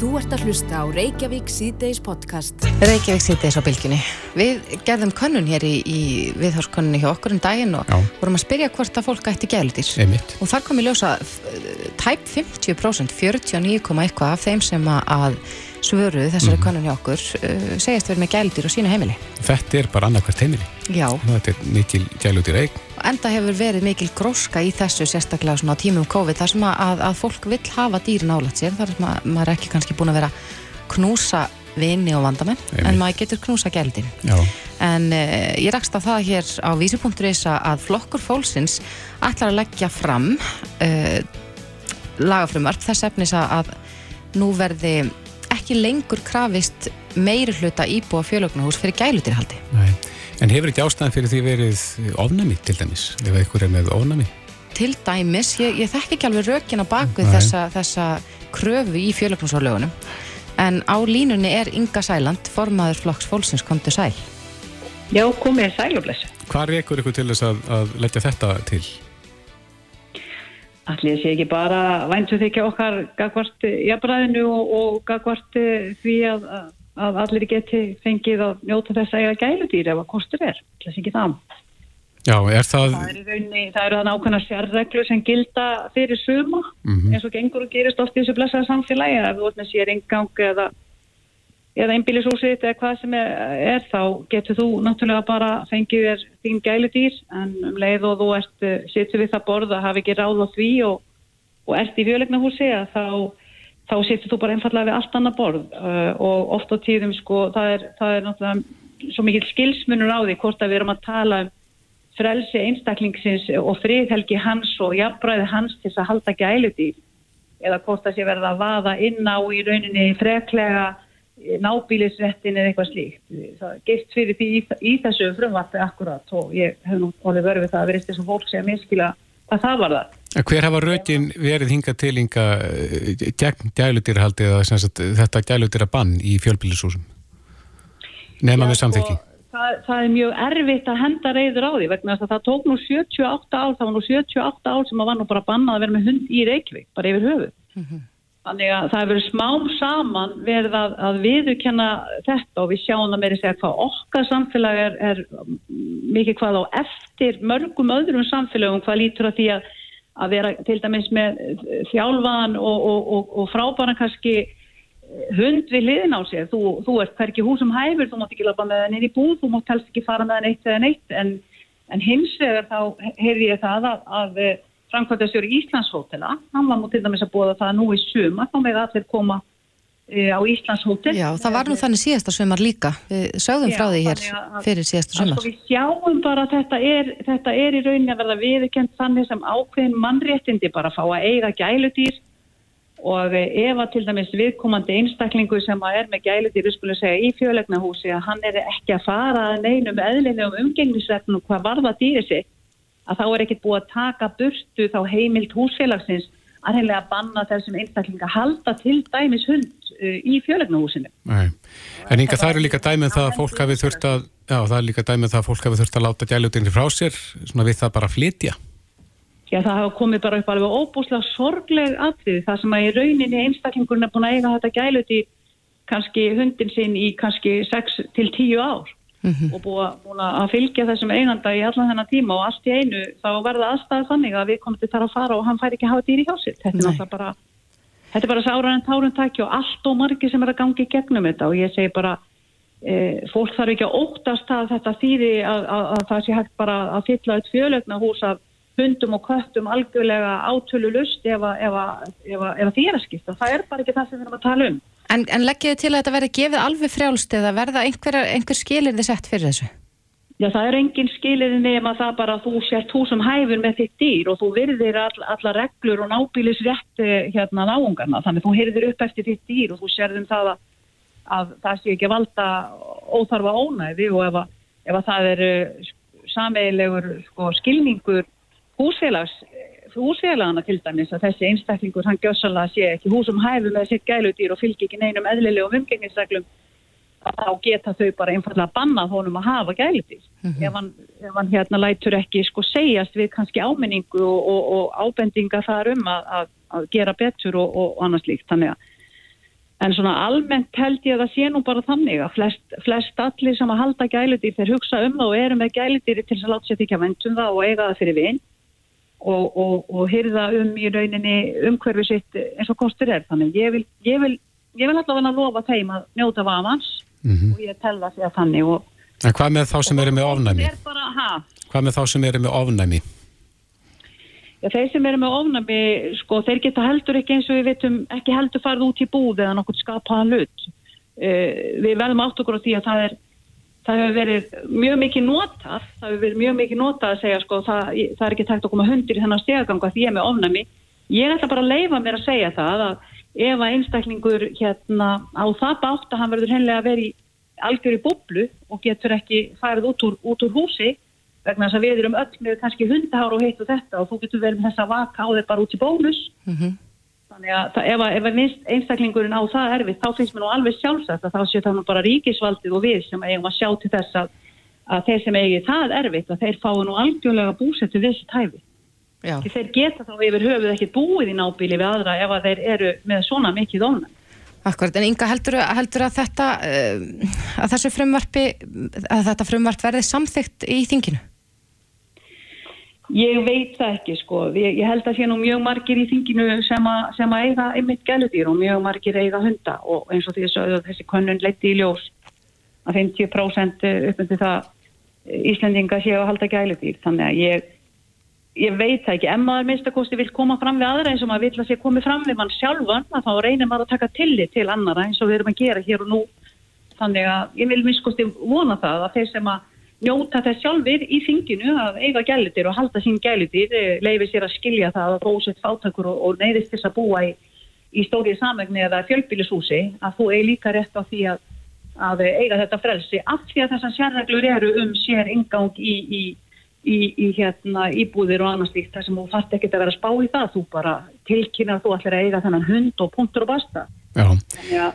Þú ert að hlusta á Reykjavík síðdeis podcast. Reykjavík síðdeis á bylginni. Við gerðum könnun hér í, í viðhórskönnunni hjá okkur um daginn og Já. vorum að spyrja hvort að fólk ætti gæludýr. Einmitt. Og þar kom í ljósa f- tæp 50%, 49, komma eitthvað af þeim sem að- svöruðu þessari Mhm. könnun hjá okkur uh, segjast verið með gæludýr á sínu heimili. Þetta er bara annarkvært heimili. Já, Þetta er mikil gælúti reik. Enda hefur verið mikil gróska í þessu sérstaklega svona á tímum COVID þar sem að, að, fólk vill hafa dýr nálægt sér þar sem að maður er ekki kannski búin að vera knúsa vini og vandamenn en maður getur knúsa. Já. En uh, ég rakst á það hér á vísi.is að flokkur fólksins ætlar að leggja fram uh, lagafrumvarp þess efnis að, að nú verði ekki lengur krafist meiri hluta íbúa fjölögnahús fyrir gæludýrhaldi. Nei. En hefur ekki ástæðan fyrir því verið ofnami til dæmis? Ef einhver er með ofnami? Til dæmis, ég, ég þekki ekki alveg rökin á bakvið Nei. þessa, þessa kröfu í fjölögnahúsarlögunum en á línunni er Inga Sæland, formaður flokks fólksins, komdu sæl. Já, komið sælublessu. Hvað rekur ykkur til þess að, að leggja þetta til? Allir sé ekki bara væntu þykja okkar gagvart jafnbræðinu og, og gagvart eh, því að, að allir geti fengið að njóta þess að eiga gæludýr ef að kostur er. Sé ekki það. Já, er það... Það er í rauninni, það eru ákveðna sérreglu sem gilda fyrir suma Mhm. eins og gengur og gerist oft í þessu blessaða samfélagi ef þú ert með sér engang eða eða einbýlishúsið eða hvað sem er, er þá getur þú náttúrulega bara fengið þér þín gæludýr en um leið og þú ert eh, situr við það borð að hafa ekki ráð á því og, og ert í fjölegnahúsi að þá, þá situr þú bara einfallega við allt annað borð uh, og oft á tíðum sko það er, það er náttúrulega svo mikil skilsmunur á því hvort að við erum að tala um frelsi einstaklingsins og friðhelgi hans og jafnbræði hans til þess að halda gæludýr eða hvort það sé verða að vaða inn á í rauninni freklega nábýlisrettin eða eitthvað slíkt. Það geitt fyrir því í, í þessu frumvarpi akkurat og ég hef nú orðið verið við það að verið þessum fólk sem miskila hvað það var það. Hver hafa rökin verið hinga til hinga eh, gegn gæludýrhaldi eða sagt, þetta gæludýra bann í fjölbýlishúsum? Nefna með samþykki. sko, Það, það er mjög erfitt að henda reyður á því vegna þess að það tók nú 78 ár, það var nú 78 ár sem að var nú bara bannað að vera með hund í Reykjavík, bara yfir höfuð. Þannig að það hefur verið smám saman verið að, að viðurkenna þetta og við sjáum það meiri segja hvað okkar samfélag er, er mikið hvað á eftir mörgum öðrum samfélagum hvað lítur að því að, að vera til dæmis með þjálfaðan og, og, og, frábæran kannski hund við hliðin á sér. Þú, þú ert hverki húsum hæfur, þú mátt ekki lafa með henni í búð, þú mátt helst ekki fara með henni eitt eða neitt en, en hins vegar þá heyrði ég það að, að framkvæmdastjóri Íslandshótela, hann var dæmis að búa það nú í suma, þá með allir koma e, á Íslandshótel. Já, það var nú þannig síðasta sumar líka. Við sögðum Já, frá því hér að- fyrir síðasta Sko, sumar. við sjáum bara að þetta er, þetta er í rauninni að verða viðurkend þannig sem ákveðin mannréttindi bara fá að eiga gæludýr og eh, ef að til dæmis viðkomandi einstaklingu sem að er með gæludýr, við skulum segja í fjölegnahúsi að hann er ekki að fara að neinum eðlilegum umgengnisvefnum hvað varða dýri sig, að þá er ekkit búið að taka burtu þá heimild húsfélagsins að heimlega banna þessum einstaklinga að halda til dæmis hund uh, í fjölegnahúsinu. En Inga, það eru líka dæmið það að fólk hafi þurft að, já, það er líka dæmið það að fólk hafi þurft að láta gæludýrni frá sér, svona við það bara að flytja. Já, það hafa komið bara upp alveg óbúslega sorgleg atriði það sem að í rauninni einstaklingurinn er búin að eiga þetta gæluti kannski hundin sinn í kannski 6 til 10 ár og búin að, búin að fylgja þessum einanda í allan þennan tíma og allt í einu þá verða aðstæða þannig að við komum til þar að fara og hann fær ekki að hafa dýri hjá sér. Þetta er bara þetta er bara sáran en tárun takki og allt og margir sem er að gangi í gegnum þetta og ég segi bara e, fólk þarf ekki að óttast að þetta þýði að, að, að það sé hægt bara að fylla eitt fjölögna hús af hundum og köttum algjörlega átölu lust ef, að- að því er að skipta. Það er bara ekki það sem við erum að tala um. En, en leggið þið til að þetta verði gefið alveg frjálst eða verða einhver, einhver skilir þið sett fyrir þessu? Já, það er engin skiliði nema það bara að þú sért þú sem hæfur með þitt dýr og þú virðir all, alla reglur og nábýlisrétt eh, hérna náungarna. Þannig þú heyrðir upp eftir þitt dýr og þú sérðum það að, að það sé ekki að valda óþarfa ónæði og ef að, ef að það er eh, sameigilegur sko, skilningur húsfélags húsfélagana til dæmis að þessi einstaklingur hann gjössalega sé ekki húsum hæfur með sitt gæludýr og fylgir ekki neinum eðlilegum umgengnisreglum að þá geta þau bara einfallega bannað honum að hafa gæludýr. Ef, hann, ef hann hérna lætur ekki sko segjast við kannski áminningu og, og, og ábendinga þar um að, að, að gera betur og, og, annars líkt þannig að en svona almennt held ég að það sé nú bara þannig að flest, flest allir sem að halda gæludýr þeir hugsa um það og eru með gæludýri til þess að láta sér þykja vendum það og eiga það fyrir vinn og, og, og hyrða um í rauninni umhverfi sitt eins og kostur er þannig ég vil, ég vil, ég vil allavega lofa þeim að njóta vafans mm -hmm. og ég tel það sér þannig og, En hvað með þá sem eru með ofnæmi? Bara, hvað með þá sem eru með ofnæmi? Já, þeir sem eru með ofnami, sko, þeir geta heldur ekki eins og við veitum ekki heldur farið út í búð eða nokkur skapaðan hlut. Uh, við verðum átt okkur á því að það er, það hefur verið mjög mikið notað, það hefur verið mjög mikið notað að segja, sko, það, það er ekki tækt að koma hundir í þennan stegaganga því ég er með ofnami. Ég ætla bara að leifa mér að segja það að ef að einstaklingur hérna á það bátt að hann verður hennilega að vera í algjör í búblu og getur ekki farið út úr, út úr húsi, vegna þess að við erum öll með kannski hundahár og heitt og þetta og þú getur verið með þess að vaka á þeir bara út í bónus mm -hmm. Þannig að það, ef, ef einstaklingurinn á það erfið þá finnst mér nú alveg sjálfsagt að þá sé það nú bara ríkisvaldið og við sem eigum að sjá til þess að, að þeir sem eigi það erfitt að þeir fái nú algjörlega búsettu þessi tæfi þeir geta þá yfir höfuð ekki búið í nábíli við aðra ef að þeir eru með svona mikið ónæg Akkurat, en Inga heldur, heldur að þetta uh, að þessu frumvarpi að þetta frumvarp verði samþygt í þinginu? Ég veit það ekki sko, ég, ég held að sé nú mjög margir í þinginu sem, a, sem að eiga einmitt gæludýr og mjög margir eiga hunda. Og eins og því að þessi konun leiti í ljós að 50% uppundi það Íslendinga séu að halda gæludýr. Þannig að ég, ég veit það ekki, ef maður minnstakosti vil koma fram við aðra eins og maður vil að sé komið fram við mann sjálfan þá reynir maður að taka tillit til annara eins og við erum að gera hér og nú. Þannig að ég vil minnstakosti vona það að þeir sem að njóta þess sjálfur í þinginu að eiga gælitir og halda sín gælitir eh, leiði sér að skilja það að rósett fátakur og, og neyðist þess að búa í, í stórið samvegni eða fjölbílisúsi að þú eigi líka rétt á því að, að eiga þetta frelsi af því að þessar sérreglur eru um sér ingang í, í, í hérna, íbúðir og annars líkt þar sem þú fært ekki að vera að spá í það þú bara tilkynna að þú ætlir að eiga þennan hund og punktur og basta Já.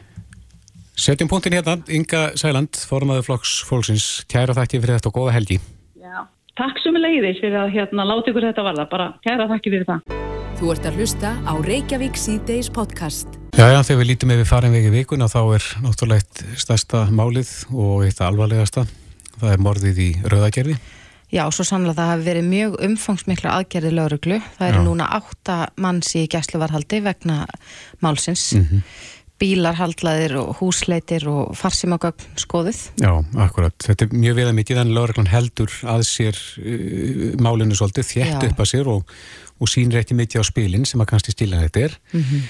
Setjum punktin hérna, Inga Sæland, formaður flokks fólksins, kæra þakki fyrir þetta og góða helgi. Já, takk sem er leiðis fyrir að hérna láta ykkur þetta varða, bara kæra þakki fyrir það. Þú ert að hlusta á Reykjavík C-Days podcast. Já, já, þegar við lítum með við farin vegi vikuna þá er náttúrulega stærsta málið og eitt alvarlegasta, það er morðið í rauðagerði. Já, svo sannlega það hafi verið mjög umfangsmikla aðgerði lauruglu. Það eru núna átta manns í gæsluvarhaldi vegna málsins. Mm -hmm bílar haldlaðir og húsleitir og farsimagögn skoðuð. Já, akkurat. Þetta er mjög veða mikið en lauraglann heldur að sér uh, málinu svolítið þjætt upp að sér og, og sínir ekki mikið á spilin sem að kannski stíla þetta er. Mm -hmm.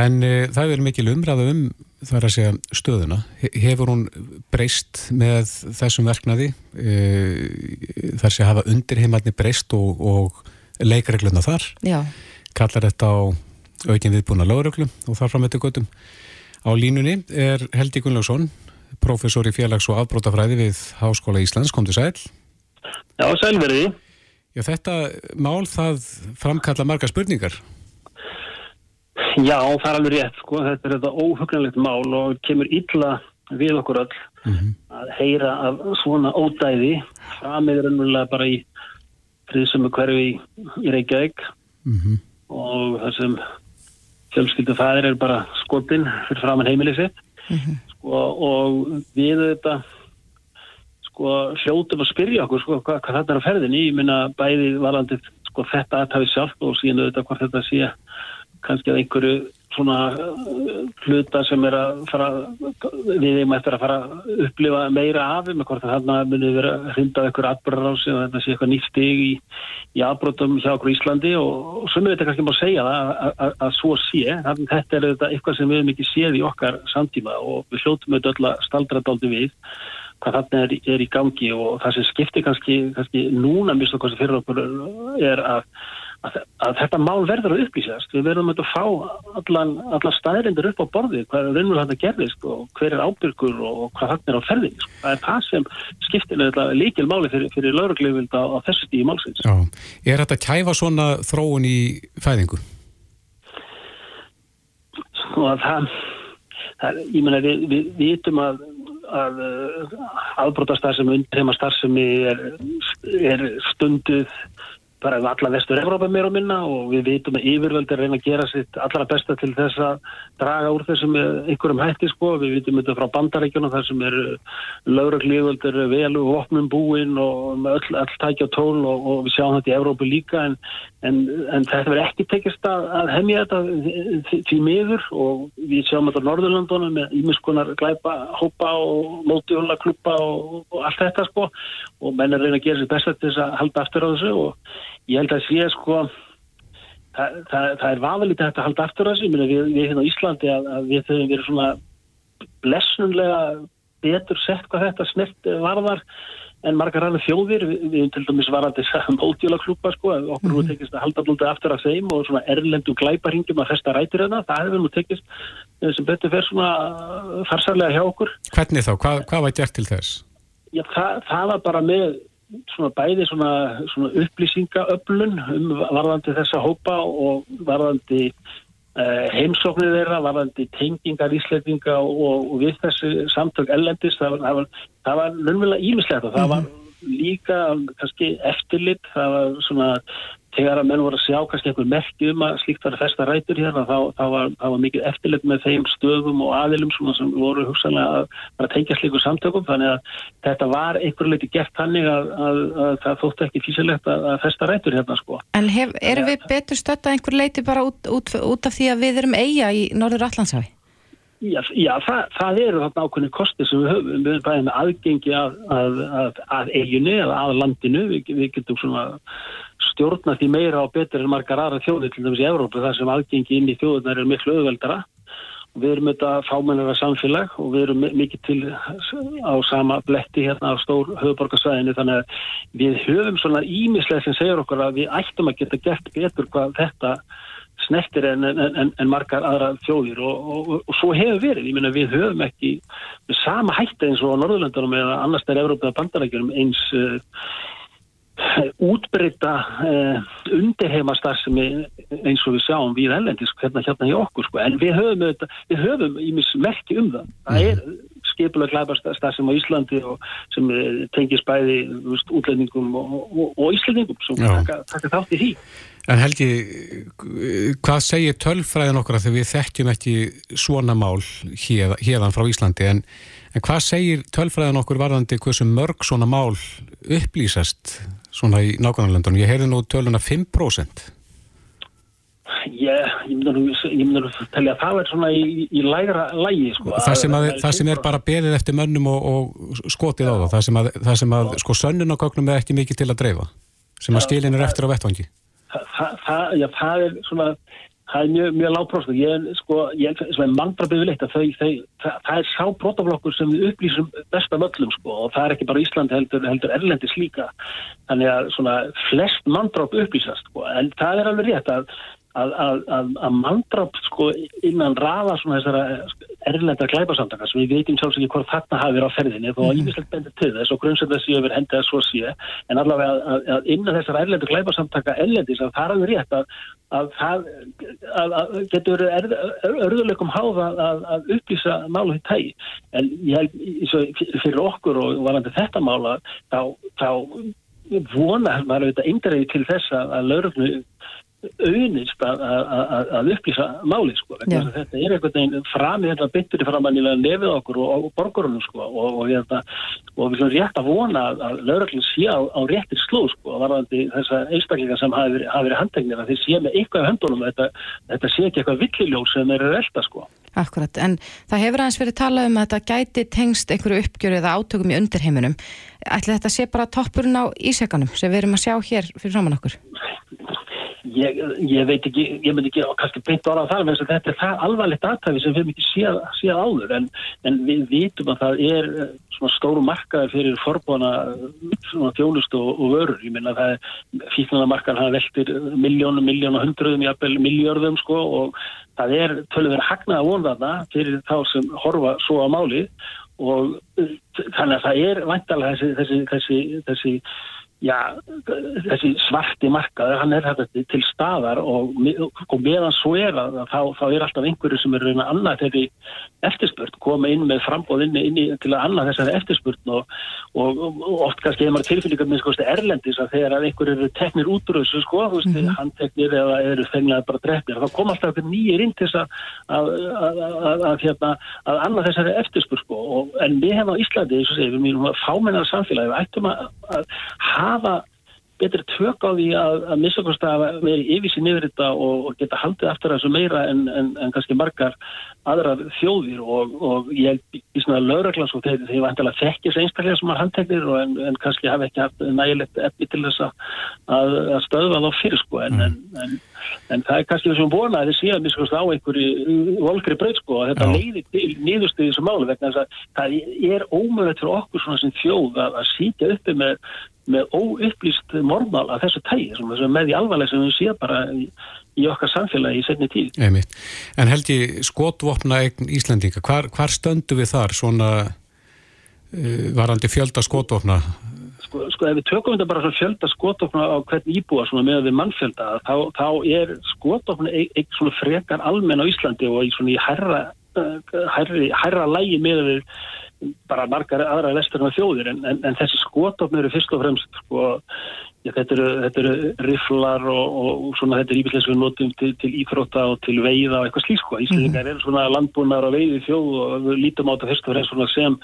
En uh, það er mikil umræða um þar að segja stöðuna. Hefur hún breyst með þessum verknaði? Uh, þar sé að hafa undirheimarni breyst og, og leikaregluna þar? Já. Kallar þetta á aukin viðbúna lauruglu og þar fram eftir göttum. Á línunni er Heldi Gunnlaugsson, professor í félags- og afbrótafræði við Háskóla Íslands, kom til sæl. Já, sælverði. Já, þetta mál það framkalla marga spurningar. Já, það er alveg rétt, sko. Þetta er þetta óhugnanlegt mál og kemur illa við okkur öll mm -hmm. að heyra af svona ódæði framið raunverulega bara í friðsum hverfi í, í Reykjavík mm -hmm. og þessum fjölskyldu fæðir er bara skotinn fyrir framann heimilið sitt mm -hmm. sko, og við þetta sko, hljótum að spyrja okkur sko, hvað, hvað þetta er að ferðin í ég minna bæði valandi sko, þetta aðtæði sjálf og síðan auðvitað hvað þetta sé kannski að einhverju svona uh, hluta sem er að fara við erum eftir að fara að upplifa meira af með hvort að þarna munir vera hrindað eitthvað atbyrðarási og þetta sé eitthvað nýtt stig í, í afbrotum hjá okkur Íslandi og, og sem við þetta kannski má segja að, að, að svo sé, þannig að þetta er eitthvað sem við hefum ekki séð í okkar samtíma og við hljóttum auðvitað öll að staldra daldi við hvað þarna er, er í gangi og það sem skiptir kannski, kannski núna mjög stokk fyrir okkur er að að, að þetta mál verður að upplýsast við verðum að fá allan, allan staðrindur upp á borði, hvað er raunverð þetta gerðist og hver er ábyrgur og hvað hann er á ferðin, sko. það er það sem skiptir líkil máli fyrir, fyrir laurugleifild á, á þessu stíði málsins Já. Er þetta kæfa svona þróun í fæðingu? Sko að það, það ég menna við, við vitum að að aðbrótastar sem undreima starfsemi er, er stunduð bara alla vestur Evrópa meira og minna og við vitum að yfirvöldir reyna að gera sitt allra besta til þess að draga úr þessum einhverjum hætti sko, við vitum þetta frá bandarækjunum þar sem er lauruglíðvöldir vel og opnum búin og með öll, öll tækja tól og, og við sjáum þetta í Evrópu líka en, en, en þetta verður ekki tekist að, að hemmja þetta því miður og við sjáum þetta á Norðurlandunum með ímiskunar glæpa hópa og mótihóla klúpa og, og allt þetta sko. Og menn er reyna að gera sitt besta til þess að halda aftur á þessu og ég held að sé sko það, það, það er vafalítið hægt að halda aftur þessu, við, við hérna á Íslandi að, að við höfum verið svona blessunlega betur sett hvað þetta snert varðar en margar hann þjóðir, við, við til dæmis varandi mótjóla klúpa sko, okkur mm -hmm. tekist að halda blóndið aftur að þeim og svona erlendu glæparingjum að festa rætir hérna, það hefur nú tekist eh, sem betur fyrir svona farsarlega hjá okkur. Hvernig þá? Hvað, hvað var gert til þess? Já, það, það var bara með svona bæði svona, svona upplýsingaöflun um varðandi þessa hópa og varðandi uh, heimsóknir þeirra, varðandi tengingar ísleitinga og, og við þessi samtök ellendist, það var, það var, lönnvegilega ímislegt og það var líka kannski eftirlit, það var svona þegar að menn voru að sjá kannski einhver merki um að slíkt var að festa rætur hérna þá, þá, var, þá var mikið eftirlit með þeim stöðum og aðilum sem voru hugsanlega að, að tengja slíkur samtökum þannig að þetta var einhver leiti gert hannig að, að, að það þóttu ekki físilegt að festa rætur hérna sko. En hef, erum við betur stötta einhver leiti bara út, út, út af því að við erum eiga í Norður Allandshafi? Já, já það, það eru þarna ákveðin kosti sem við höfum, við erum bæðið með aðgengi að, að, að, að eiginu eða að landinu, við, við getum svona stjórna því meira og betur en margar aðra þjóðir til dæmis í Evrópu þar sem aðgengi inn í þjóðunar er miklu auðveldara. Og við erum auðvitað fámennara samfélag og við erum mikið til á sama bletti hérna á stór höfuborgarsvæðinu þannig að við höfum svona ímislega sem segir okkur að við ættum að geta gert betur hvað þetta snettir en, en, en margar aðra þjóðir. Og, og, og, og svo hefur verið, ég minna við höfum ekki sama hætti eins og á Norðurlöndunum eða annars er Európa bandarækjum eins uh, útbreyta uh, undirheimastarfsemi eins og við sjáum við ellendis hérna hérna hjá okkur sko. en við höfum við höfum í mismerki um það. Það er skipulega glæbarstarfsemi á Íslandi og sem eh, tengis bæði útlendingum og Íslandingum sem taka þátt í því En Helgi, hvað segir tölfræðin okkur að þegar við þekkjum ekki svona mál hér, hérðan frá Íslandi en, en hvað segir tölfræðin okkur varðandi hversu mörg svona mál upplýsast svona í nákvæmlandunum? Ég heyrði nú töluna 5%. Ég, ég myndi að telja að það er svona í, í lægra lægi sko. Það sem, að, það sem er bara beðið eftir mönnum og, og skotið á það, það sem að, það sem að sko sönnunagögnum er ekki mikið til að dreifa, sem að stílinn er eftir á vettvangi. Það, það, já, það er svona það er mjög, mjög lágpróst ég, sko, ég er að þau, þau það, það er sá brotaflokkur sem við upplýsum besta möllum sko og það er ekki bara Ísland heldur, heldur Erlendis líka. Þannig að svona flest mannbrab upplýsast sko. En það er alveg rétt að að, að, að, að manndrátt sko innan rafa svona þessara erlendar glæpasamtaka sem við veitum sjálfs ekki hvort þarna hafi verið á ferðinni þó að ímislegt mhm. bendir til þess og grunnsett þessi yfir hendi að svo sé en allavega að innan þessara erlendur glæpasamtaka ellendis að það er alveg rétt að það getur örðuleikum háða að upplýsa málu því tægi en ég fyrir okkur og varandi þetta mála þá, þá vona maður auðvitað eindræði til þess að laurugnu auðnist að, að, að upplýsa máli sko. þetta er einhvern veginn fram þetta byttur fram að nýlega lefið okkur og, og borgarunum sko. og, og, hérna, og við erum rétt að vona að lauröglinn sé á, á réttir sló sko, varðandi þessa einstaklingar sem hafi verið, hafi verið handtegnir að þeir sé með eitthvað höndunum þetta, þetta sé ekki eitthvað villiljós sem er velta sko. Akkurat, en það hefur aðeins verið talað um að þetta gæti tengst einhverju uppgjöru eða átökum í undirheiminum ætli þetta sé bara toppurinn á ísekanum sem við erum að sjá hér fyrir saman okkur Ég, ég veit ekki, ég myndi ekki kannski beint ára á það, en þetta er það alvarlegt aðtæfi sem við ekki séð, séð áður. En, en við vitum að það er eh, svona stóru markaði fyrir forbóna svona þjónust og, og vörur. Ég minna að það er fíknumarkaðan það veltir miljónum, miljónum, hundruðum jafnvel miljörðum sko og það er tölur verið hagnaða vonðarna fyrir þá sem horfa svo á máli og eh, þannig að það er vantalega þessi, þessi, þessi, þessi já, þessi svarti markaður, hann er þetta til staðar og, og meðan svo er að þá, þá er alltaf einhverju sem er reyna annað þegar eftirspurt, koma inn með frambóð inn, inn í, til að annað þessari eftirspurt og, og, og oft kannski hefur maður tilfylgjum með sko, erlendis að þegar að einhverju eru teknir útrúðsu, sko, mm -hmm. handteknir eða eru fenglega bara drefnir, þá kom alltaf nýjir inn til þess að að hérna, annað þessari eftirspurt, sko, en við hefum á Íslandi, og segir, við erum fámennar samfélagi, við ættum að, að hafa betri tök á því að, að missakosta að vera yfirsin yfir þetta og, og geta haldið aftur þessu meira en, en, en kannski margar aðrar þjóðir og, og ég í svona lauraglan svo þegar ég vantilega þekkis einstaklega sem er handteknir en, en kannski hafi ekki haft nægilegt efni til þess að, að stöðva þá fyrir sko en, mm. en það er kannski þessum vonað að þið séu að missakosta á einhverju volkri breyt sko og þetta leiði til nýðustuði þessu málu vegna þess að það er ómöðulegt fyrir okkur svona sem þjóð að sítja uppi með með óupplýst mormál af þessu tægi með því alvarlega sem við séum bara í, í okkar samfélagi í setni tíð Einmitt. En held ég skotvopna eign Íslandinga, hvar, hvar stöndu við þar svona uh, varandi fjölda skotvopna? Sko, sko ef við tökum þetta bara fjölda skotvopna á hvern íbúa með við mannfjölda þá, þá er skotvopna eign svona frekar almenn á Íslandi og í svona í herra, herra, herra lægi með við bara margar aðra vesturna þjóðir en, en, en þessi skotofn eru fyrst og fremst sko, Já, þetta eru, þetta eru riflar og, og svona þetta er íbyrðilega sem við notum til, til íþrótta og til veiða og eitthvað slík sko. Íslandingar mm -hmm. eru svona landbúnar og veiði þjóð og við lítum á þetta fyrst og fremst sem,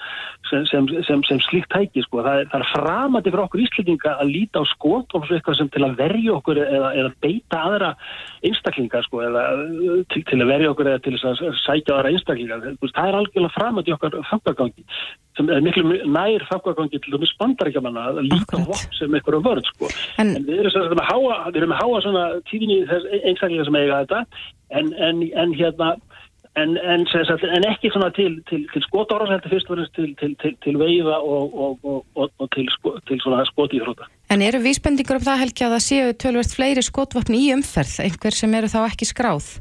sem, sem, sem slíkt tæki sko. Það er, það er framandi fyrir okkur Íslandinga að líta á skot og eitthvað sem til að verja okkur eða, eða beita aðra einstaklingar sko eða til, til að verja okkur eða til að sækja aðra einstaklingar. Það er algjörlega framandi okkar fangagangi sem er miklu nær fangagangi til þess bandarækjamanna að líta hótt sem eitthvað vörð sko. En, en við erum með háa, háa svona tíðinni þess einstaklega sem eiga þetta en, en, en hérna en, en ekki svona til, til, til skotára þetta fyrst og verðist til, til veiða og, og, og, og til svona skotíþróta. En eru vísbendingur um það Helgi að það séu tölvert fleiri skotvapni í umferð, einhver sem eru þá ekki skráð?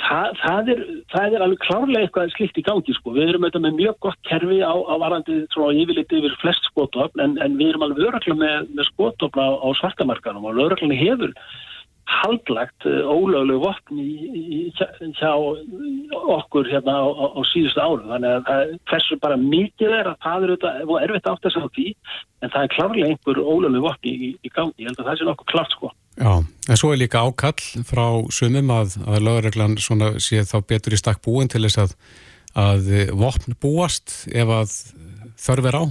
Það, það, er, það er alveg klárlega eitthvað slikt í gangi sko. Við erum auðvitað með mjög gott kerfi á, á varandi yfirleiti yfir flest skotöfn en, en við erum alveg örökla með, með skotöfn á, á svartamarkanum og örökla hefur haldlagt uh, ólöglu vopn hjá okkur hérna á, á, á síðustu árum. Þannig að hversu bara mikið er að það er auðvitað erfitt átt að segja því en það er klárlega einhver ólöglu vopn í, í gangi. Ég held að það sé nokkuð klart sko. Já, en svo er líka ákall frá sumum að, að lögreglan sé þá betur í stakk búin til þess að, að vopn búast ef að þörf er á?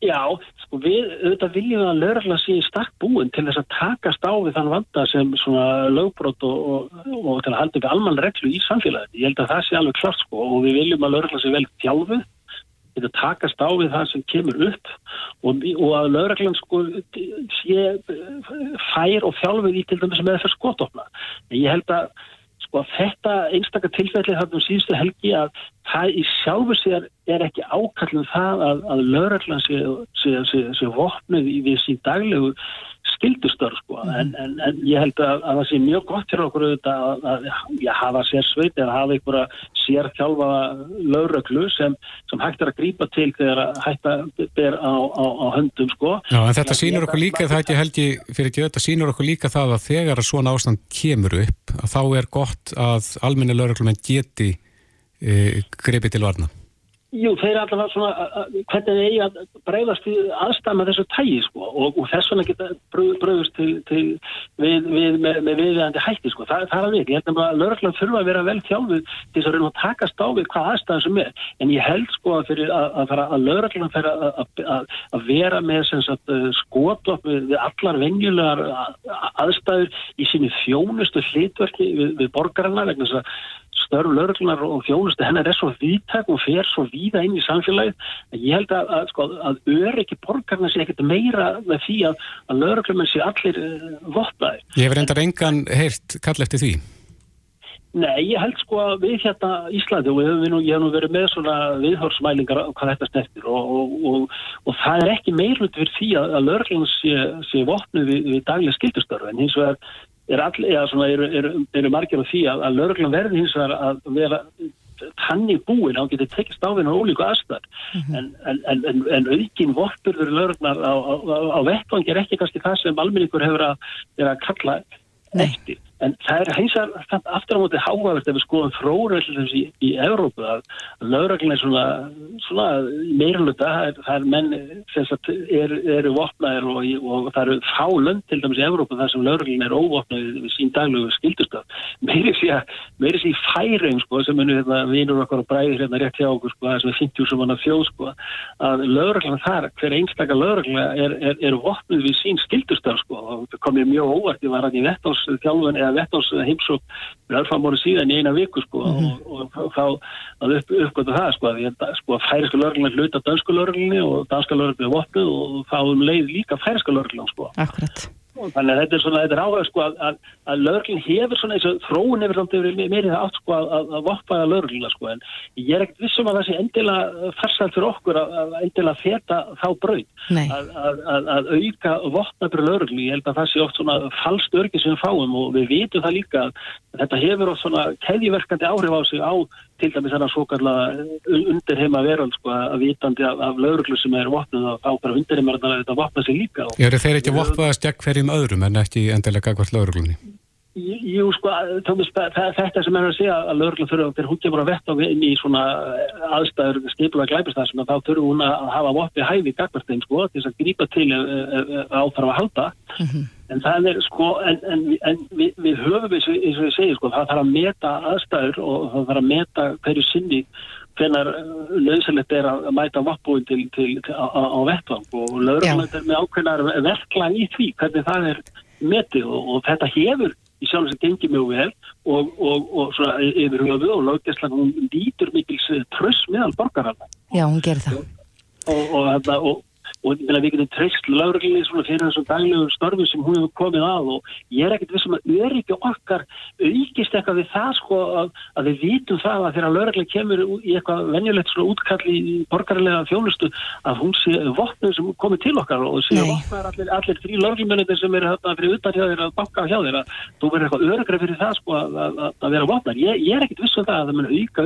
Já, sko við auðvitað viljum að lögreglan sé í stakk búin til þess að takast á við þann vanda sem svona lögbrót og, og, og til að halda upp almann reglu í samfélagið. Ég held að það sé alveg klart sko og við viljum að lögreglan sé vel tjálfuð geta takast á við það sem kemur upp og, og að lögreglan sko sé fær og þjálfið í til dæmis með þess skotofna. En ég held að sko þetta einstakar tilfelli þarna um síðustu helgi að það í sjálfu sér er ekki ákallum það að, að lögreglan sé, sé, sé, sé vopnið í sín daglegu skildustörf sko mm. en, en, en ég held að, að það sé mjög gott fyrir okkur auðvitað að, að já, hafa sér sveit eða hafa einhverja sér þjálfa lauröklu sem, sem hægt er að grípa til þegar hægt að ber á, á, á höndum sko. Já en þetta sínur okkur líka það ekki held ég fyrir ekki þetta sínur okkur líka það að þegar svona ástand kemur upp að þá er gott að almenni lauröklumenn geti e, greipið til varna. Jú, þeir er allavega svona hvernig þeir eigi að breyðast aðstæma þessu tægi sko og, og þess vegna geta bröðust við, við, með, með viðviðandi hætti sko. Þa, það er alveg ekki. Ég held að lauraglann þurfa að vera vel þjálfið til þess að reyna að takast á við hvað aðstæðan sem er. En ég held sko að, að, að, að lauraglann fyrir að vera með sagt, skotlopp við, við allar venjulegar aðstæður í sínu þjónustu hlitverki við borgarna vegna þess að störf lauruglunar og þjónustu hennar er svo viðtæk og fer svo víða inn í samfélagið að ég held að, að, sko, að öryggi borgarna sé ekkert meira með því að, að lauruglumenn sé allir uh, vottaði. Ég hef reyndar engan heyrt kall eftir því. Nei, ég held sko að við hérna Íslandi og við, ég hef nú verið með svona viðhórsmælingar hvað þetta snertir og, og, og, og það er ekki meirlut fyrir því að lauruglunar sé, sé vopnu við, við daglega skildustörfi en hins vegar er all, eða svona eru, eru, eru margir á því að, að lauruglan verði hins vegar að vera þannig búin að hún getur tekist á hennar ólíku aðstæðar Mhm. en, en, en, en, en aukin vorturður lögurnar á, á, á, á vettvangi er ekki kannski það sem almenningur hefur að, er að kalla eftir. En það er hins vegar aftur á móti hágavert ef við skoðum þróuröldum í, í Evrópu að lögreglun er svona, svona meirluta, það það er menn sem er, eru vopnaðir og, og það eru fá lönd til dæmis í Evrópu þar sem lögreglun er óvopnað við, sín daglegu skildustöð. Meiri sé að í færing sko sem munu hérna vinur okkar og bræðir hérna rétt hjá okkur sko sem er 50 sem hann að þjóð sko að lögreglun þar, hver einstaka lögreglun er, er, er vopnuð við sín skildustöð sko og það kom mér mjög óvart, ég var hann í vettásþjálfun eða vettás heimsók örfamónu síðan í eina viku sko og, og, og þá að upp, uppgötu það sko að sko færiska lögreglun hluta dönsku lögreglunni og danska lögreglunni er vopnuð og þá um leið líka færiska lögreglun sko Akkurat. Þannig að þetta er svona, þetta er áhuga sko að, að, að lögreglun hefur svona eins og þróun hefur samt yfir meirið átt sko að, að, að voppaða lögregluna sko en ég er ekkert vissum að það sé endilega farsælt fyrir okkur að, að endilega feta þá brauð að, að, að, að auka vopnabri lögreglu, ég held að það sé oft svona falskt örgi sem við fáum og við vitum það líka að þetta hefur oft svona keðjiverkandi áhrif á sig á til dæmis þannig að svo kalla undir heima veröld sko að vitandi af, af lögreglu sem er vopnuð og þá bara undir heima að þetta vopna sig líka Eru þeir ekki voppaðast gegn hverjum öðrum en ekki endilega hvert lögreglunni? Jú, sko, Tómas, það- þetta sem er að segja að lögreglum þurfa, þegar hún kemur að vetta inn í svona eh, aðstæður skipulega glæpistæðsum, þá þurfa hún að hafa voppi hæfi gagvartegn, sko, til þess að grípa til áþarf að halda. En það er, sko, en, en, en við, við höfum, eins og ég segi, sko, það þarf að meta aðstæður og það þarf að meta hverju sinni hvenar nöðsynlegt er að mæta vappbúin til, til, til, á, á vettvang. Og lögreglum er með ákveðnar verklag í því hvernig það er metið og, og þetta hefur í sjálf sem gengir mjög vel og, og, og svona yfir höfuð og löggeslan hún lítur mikils tröss meðal borgarhalda Já, hún gerir það. og, og, og, og, við getum treyst svona fyrir þessum daglegu störfu sem hún hefur komið að og ég er ekkert vissum að öryggi okkar aukist eitthvað við það sko að, að við vitum það að þegar lögregla kemur í eitthvað venjulegt svona útkalli í borgarlega þjónustu að hún sé vopnum sem komið til okkar og sé vopnar allir, allir þrý lögreglumennir sem eru hérna fyrir utan hjá þeir að banka hjá þeir að þú verður eitthvað öryggra fyrir það sko að, að, að- að vera vopnar. Ég, ég er ekkert vissum það að það mun auka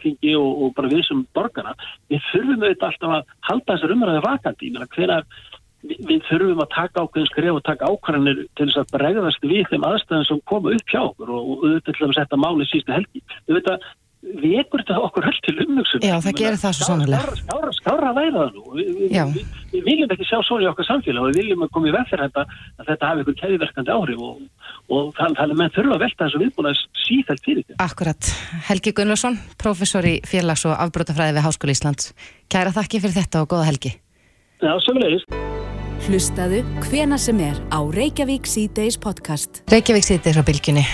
alþingi og, og bara við sem borgara. Við þurfum auðvitað alltaf að halda þessar umræði vakandi. Hvenær við, við þurfum að taka ákveðin skref og taka ákvarðanir til þess að bregðast við þeim aðstæðum sem koma upp hjá okkur og auðvitað til að setja máli sístu helgi. Auðvitað vekur þetta okkur höll til umhugsun. Já, það gerir það svo sannarlega. Skára, skára, skára væra það nú. Vi, vi, Já. við, við viljum ekki sjá svo í okkar samfélag og við viljum að koma í veg fyrir þetta að þetta hafi einhvern keðiverkandi áhrif og, og þannig að menn þurfa að velta þessu viðbúna sífælt fyrir þetta. Akkurat. Helgi Gunnlaugsson, professor í félags- og afbrótafræði við Háskóli Íslands. Kæra þakki fyrir þetta og góða helgi. Já, sömulegis. Hlustaðu hvena sem er á Reykjavík C-Days podcast. Reykjavík sýttir á bylginni.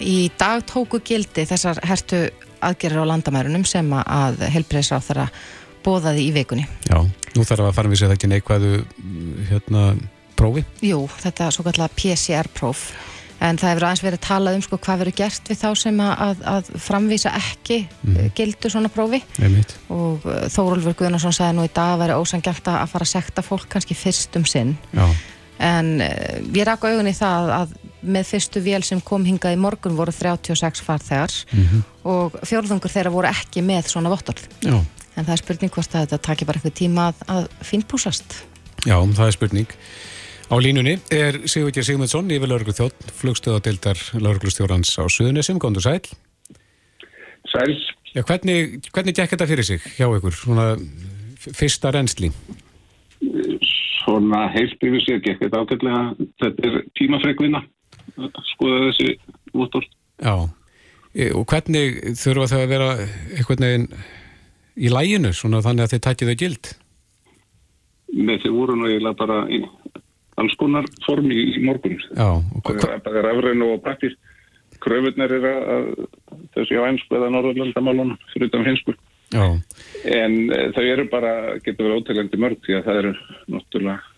Í dag tóku gildi þessar hertu aðgerir á landamærunum sem að helbreyðsráð þarra bóðaði í vikunni. Já, nú þarf að fara við sér ekki neikvæðu hérna, prófi. Jú, þetta svo kallar PCR-próf. En það hefur aðeins verið talað um sko, hvað verður gert við þá sem að, að, að framvísa ekki mm. gildu svona prófi Einmitt. og uh, Þórólfur Guðnarsson sagði nú í dag að vera ósangjant að fara að sekta fólk kannski fyrst um sinn Já, en uh, ég rak augun í það að með fyrstu vél sem kom hingað í morgun voru 36 farþegar og fjórðungur þeirra voru ekki með svona vottorð já, en það er spurning hvort að þetta taki bara eitthvað tíma að, að finnpúsast já, það er spurning. Á línunni er Sigurður Sigmundsson, yfir lauruglu þjótt, flugstöðadeildar lauruglustjórans á Suðunisum, góndur sæl. Sæl, Já, hvernig, hvernig gekk þetta fyrir sig hjá ykkur, svona fyrsta reynsli? svona heilt yfir sér gekk þetta ágætlega. Þetta er tímafrekvinna, skoða þessi vottor. Já, e, og hvernig þurfa þau að vera einhvern veginn í læginu, svona þannig að þið takið þau gild? Með þau voru eiginlega bara í alls konar formi í, morgun. Já, Það er rafræn og praktist. Kröfunir er að þessi á einsku eða norðurlandamálunum fyrir utan hinsku. já, En e, þau eru bara, getur verið ótegjandi mörg því að það eru náttúrulega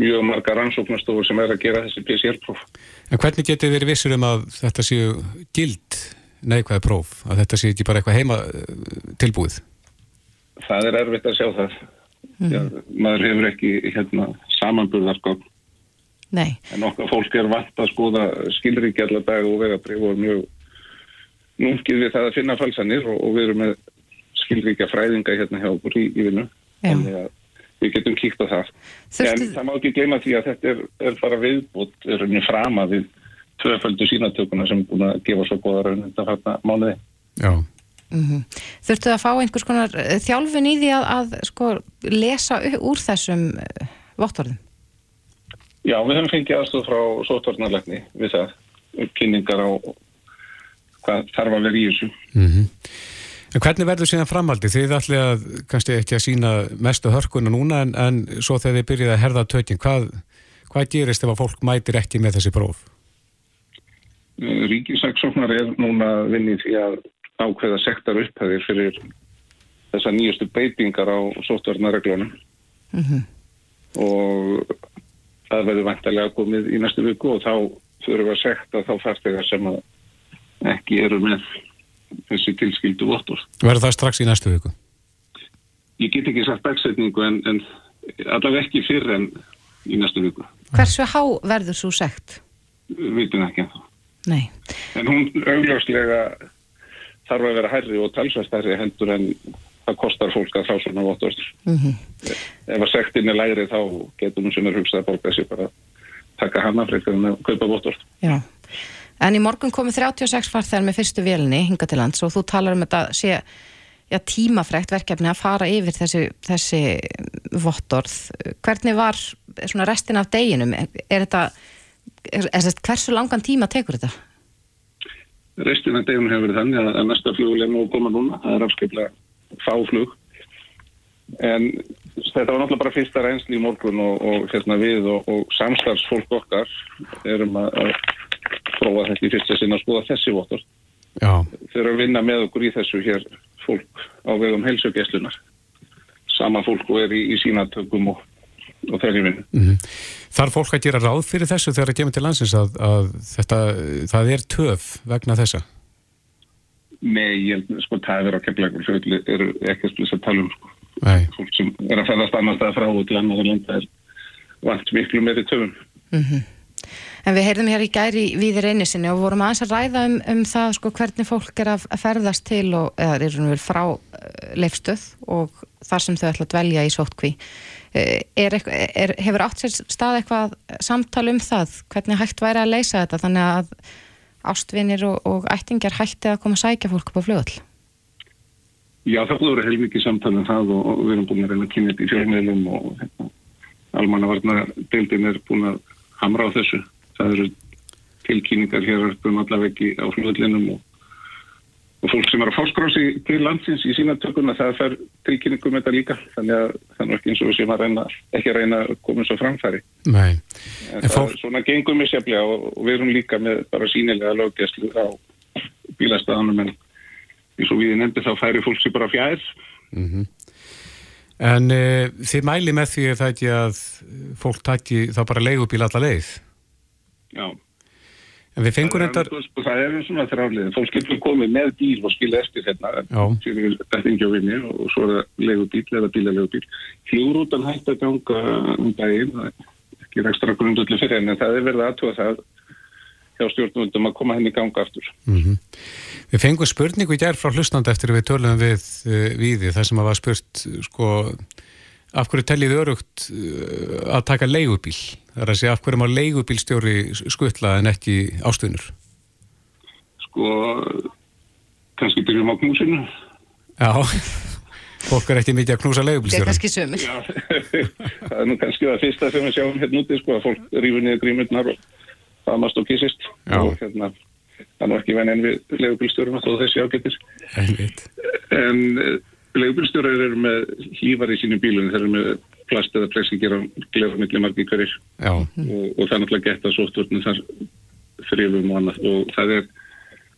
mjög marga rannsóknastofur sem er að gera þessi PCR-próf. en hvernig getið þið verið vissur um að þetta séu gild neikvæði próf, að þetta séu ekki bara eitthvað heima eh, tilbúið? Það er erfitt að sjá það. Já, maður hefur ekki hérna, samanburðargóð Nei. En okkar fólk er vant að skoða skilriki allar dag og vegabrif og er mjög nungið við það að finna falsanir og, og við erum með skilríkja fræðinga hérna hjá okkur í, í vinnu. Já. Þannig að við getum kíkt á það. Þurftu- En það má ekki gleyma því að þetta er, er bara viðbútt, er rauninni frama við tvöföldu sínatökuna sem er búin að gefa svo góða raun þetta hérna mánuði. Já, Þurftu að fá einhvers konar eh, þjálfun í því að, að sko, lesa úr þessum uh, vottorðum? Já, við höfum fengið aðstof frá sótvarnarlegni við það, kynningar á hvað þarf að vera í þessu. En hvernig verður síðan framhaldi? Þið ætli að kannski ekki að sína mestu hörkuna núna en, en svo þegar þið byrjið að herða tökinn, hvað, hvað gerist ef að fólk mætir ekki með þessi próf? Ríkisaksóknar er núna vinnið því að ákveða sektar upphæðir fyrir þessa nýjustu beitingar á sótvarnarreglunum og það verður vantarlega komið í næstu viku og þá þurfum við að sekta þá fartegar sem að ekki eru með þessi tilskildu vottur. Verður það strax í næstu viku? Ég get ekki sagt dagsetningu en, en allavega ekki fyrr en í næstu viku. Hversu há verður svo sekt? Við vitum ekki ennþá. Nei. En hún augljóslega þarf að vera hærri og talsvægt hærri heldur en það kostar fólk að fá svona vottorð. Ef að sektin er lægri þá getur hún sem er hugsað að borga sér bara að taka hana frekar en að kaupa vottorð. Já. En í morgun komu 36 farþegar með fyrstu vélni hinga til lands og þú talar um þetta sé já, tímafrekt verkefni að fara yfir þessi, þessi vottorð. Hvernig var restin af deginum? Er, er þetta, er, er hversu langan tíma tekur þetta? Restin af degunum hefur verið þannig að, að næsta flugul er nú koma núna. Það er afskiplega fáflug. En þetta var náttúrulega bara fyrsta reynsli í morgun og, og hérna við og, og samstarfsfólk okkar erum að, að prófa þetta í fyrsta sinna að skoða þessi vottor. Já, Þeir eru að vinna með okkur í þessu hér fólk á vegum heilsugjæslunar. Sama fólk og er í, í sínatökum og, og þeirri vinnu. þarf fólk að gera ráð fyrir þessu þegar það kemur til landsins að, að þetta, það er töf vegna þessa? Nei, ég sko, það er á kemleikur fyrir eru ekki að spilsa að tala um, sko. Nei, Fólk sem er að ferðast annars staðar frá og til annar landa er vant miklu meiri töfum. En við heyrðum hér í gæri við reynisinni og vorum aðeins að ræða um, um það sko, hvernig fólk er að ferðast til og, eða er vel frá uh, leifstöð og þar sem þau ætla að dvelja í sótkví. Uh, er, er, hefur átt sér stað eitthvað samtal um það, hvernig hægt væri að leysa þetta þannig að ástvinir og, og ættingjar hætti að koma að sækja fólk upp á flugall? Já, það vera heilmikið samtal um það og, og við erum búin að reyna að kynna þetta í fjölmiðlum og hérna, almannavarna deildin er búin að hamra á þessu. Það eru tilkynningar hér um allaveggi á flugullinum og, og fólk sem er að fáskrási til landsins í sína tökuna það fer tilkynningum þetta líka þannig að það er ekki eins og sem að reyna ekki að reyna koma svo framfæri. nei. Fólk- svona gengum við seflega og, og við erum líka með bara sínilega löggæslu á bílastæðanum en eins og við nefndi þá færi fólk sér bara fjær En uh, þið mæli með því að fólk taki þá bara leigubíl alla leið. Já. En við fengur það, endar... er, sko, það er svona þrjálega fólk getur komið með bíl og skilja eftir hérna þetta ekki á vinni og svo er það legubíl eða bílalegubíl Flúrútan hægt að ganga um daginn það er ekki ekstra grundullu fyrir henni en það er verið aðtúa það hjá stjórnvöldum að koma henni í ganga aftur. Við fengum spurningu í gær frá hlustandi eftir við tölum við uh, Víði, þar sem að var spurt sko, af hverju teljið örugt uh, að taka leigubíl? Það er að segja af hverju má leigubílstjóri skutla en ekki ástuðnur? sko kannski byrjum á knúsinu Já, fólk er ekki mikið að knúsa Það er kannski sömur. Já, það er nú kannski það fyrsta sem við sjáum hérna úti sko að fólk rýfur niður grímurnar og famast og kissist Já. og hérna það er nú ekki venn en við legubílstjóruna þó þessi ágættir Einmitt. En leigubilstjórar eru með hlífar í sínum bílunum, þeir eru með plast eða plexi gera glefa milli margi hverjir Já, og, og það er náttúrulega gett að sóttvörnum þar þrifum og annað og það er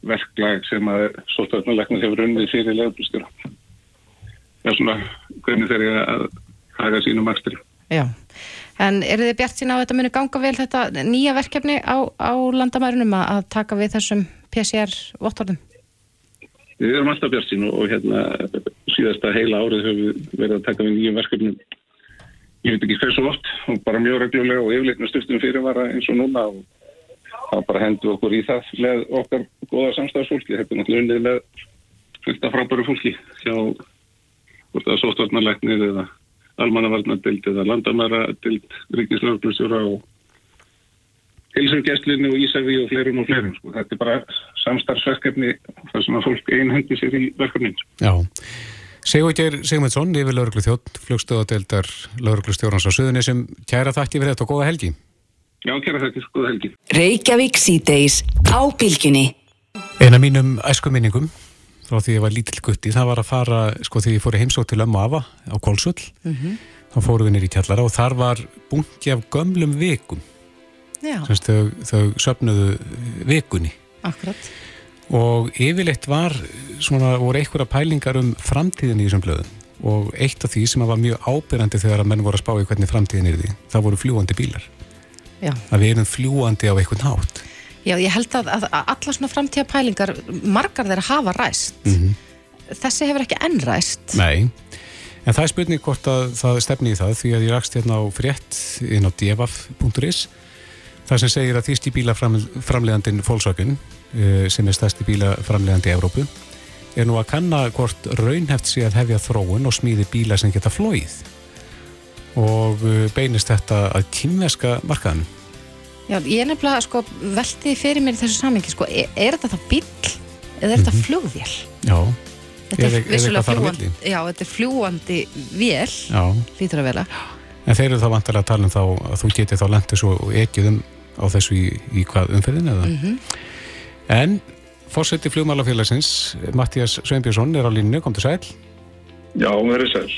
verklag sem að sóttvörnulegna hefur unnið fyrir leigubilstjóra. Það er svona hvernig þeir eru að haga sínum akstri. Já, en eru þið bjart sína á að þetta muni ganga vel þetta nýja verkefni á, á landamærunum að, að taka við þessum PCR-vottorðum? Við erum alltaf bjart sín og, og hérna síðasta heila árið höfum við verið að taka við nýjum verkefnum ég veit ekki hversu oft og bara mjög reglulega og yfirleitt með stuftum fyrirvara eins og núna og það bara hendur okkur í það með okkar goða samstafsfólki. Þetta er náttúrulega unnið með fullt af frábæru fólki hjá hvort það er sóttvarnarleiknir eða almannavarnardild eða landamæradild, ríkislauglustjóra og heilsumgæslinni og Ísafi og fleirum og fleirum. Sko. Þetta er bara samstarfsverkefni þar sem að fólk einhendi sér í verkefnin. Já. Sigurgeir Sigmundsson, yfir lauruglu þjótt, flugstöðadeildar lauruglu stjórnans á söðunni sem kæra þakki fyrir þetta og góða helgi. Já, kæra þakki, góða helgi. Reykjavík síðdeis á bylginni. Eina mínum æsku minningum frá því ég var lítill gutti, það var að fara, sko því ég fór í heimsótt til ömmu afa á Kólsull, mm -hmm. þá fóru við nýri í tjallara og þar var bunki af gömlum vikum. Já, Semst, þau, þau söfnuðu vikunni akkurat. Og yfirleitt var svona, voru einhverja pælingar um framtíðin í þessum blöðum og eitt af því sem var mjög ábyrjandi þegar að menn voru að spá í hvernig framtíðin er því, það voru fljúandi bílar Já. að við erum fljúandi á einhvern hátt Já, ég held að, að, alla svona framtíða pælingar, margar þeirra hafa ræst. Þessi hefur ekki enn ræst. Nei, en það er spurning hvort að það stefni í það því að ég rakst hérna á frétt inn á devaf.is það sem segir að þýsti bílaframlegandin Volkswagen eh, sem er stærsti bílaframlegandi í Evrópu er nú að kanna hvort raunheft sé að hefja þróun og smíði bíla sem geta flóið og eh, beinist þetta að kynveska markaðanum Já, ég er nefnilega sko veltið fyrir mér í þessu samingi sko, er, er þetta þá bíl eða er þetta flugvél? Já, Þetta Er- er á fljúgandi, milli? já, þetta er fljúandi vél, já lítur að vera. En þeir eru þá vantilega að tala um þá að þú geti þá lendið svo og ekið um á þessu í, í hvað umferðin eða? En fórseti flugmálafélagsins, Mattias Sveinbjörnsson er á línu, kom til sæl. Já, verið sæl.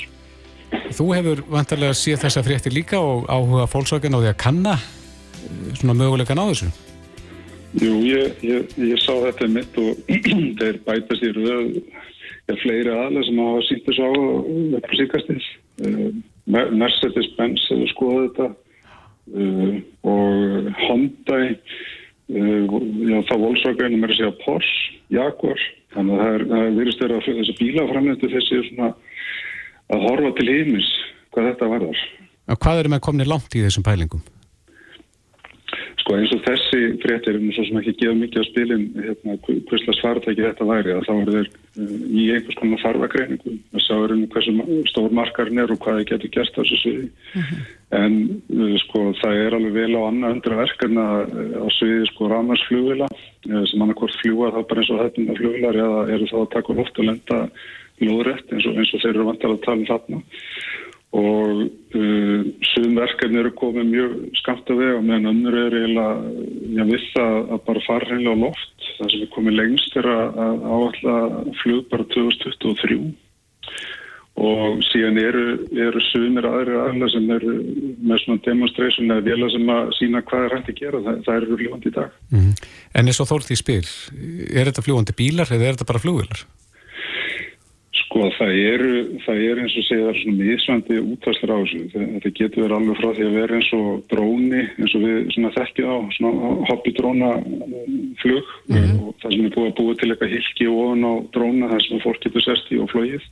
Þú hefur vantilega séð þessa fréttir líka og áhuga fólksvakin á því að kanna eh, svona mögulegan á þessu. Jú, ég, ég, ég sá þetta mitt og þeir bætast í röð ja, fleiri aðlega sem hafa sínt þessu á á síkastins. Uh, Mercedes-Benz hefur skoðað þetta uh, og uh, já, það Volkswagen er að segja Porsche, Jaguar. Þannig að það er, virðist þeirra þessi bílaframlendu þessi svona að horfa til heimis hvað þetta varðar. Hvað eru með komni langt í þessum pælingum? Sko eins og þessi fréttir er nú svo sem ekki gefa mikið á spilin hérna, hvistlas faratæki þetta væri að þá eru þeir uh, í einhvers konar farvagreiningu. Að sá eru hversu stór markarinn er og hvað þeir getur gert á þessu sviði. En uh, sko það er alveg vel á annað undra verkefna uh, á sviði sko ramarsflugvila uh, sem annarkvort fljúa þá bara eins og þetta flugvilar eða eru þá að taka loft og lenda lóðrætt eins og, eins og þeir eru vantar að tala um þarna og uh, sum verkefni eru komið mjög skamt að vega meðan önnur er eiginlega já, við það að bara fara hreinlega á loft það sem er komið lengst er að, að áalla flug bara 2023 og síðan eru, eru sumir aðri aðla sem eru með svona demonstration eða vila sem að sína hvað er hægt að gera það, það eru lífandi í dag Mm. En eins og Þórði spyr, er þetta fljúandi bílar eða er þetta bara flugvilar? Sko það eru, það eru eins og segja það er svona misvandi útvæslar á þessu. Þetta getur verið alveg frá því að vera eins og dróni, eins og við þekkið á, svona hoppidróna flug. Og það sem er búið að búið til eitthvað hilki ofan á dróna þar sem fólk getur sest í og flogið.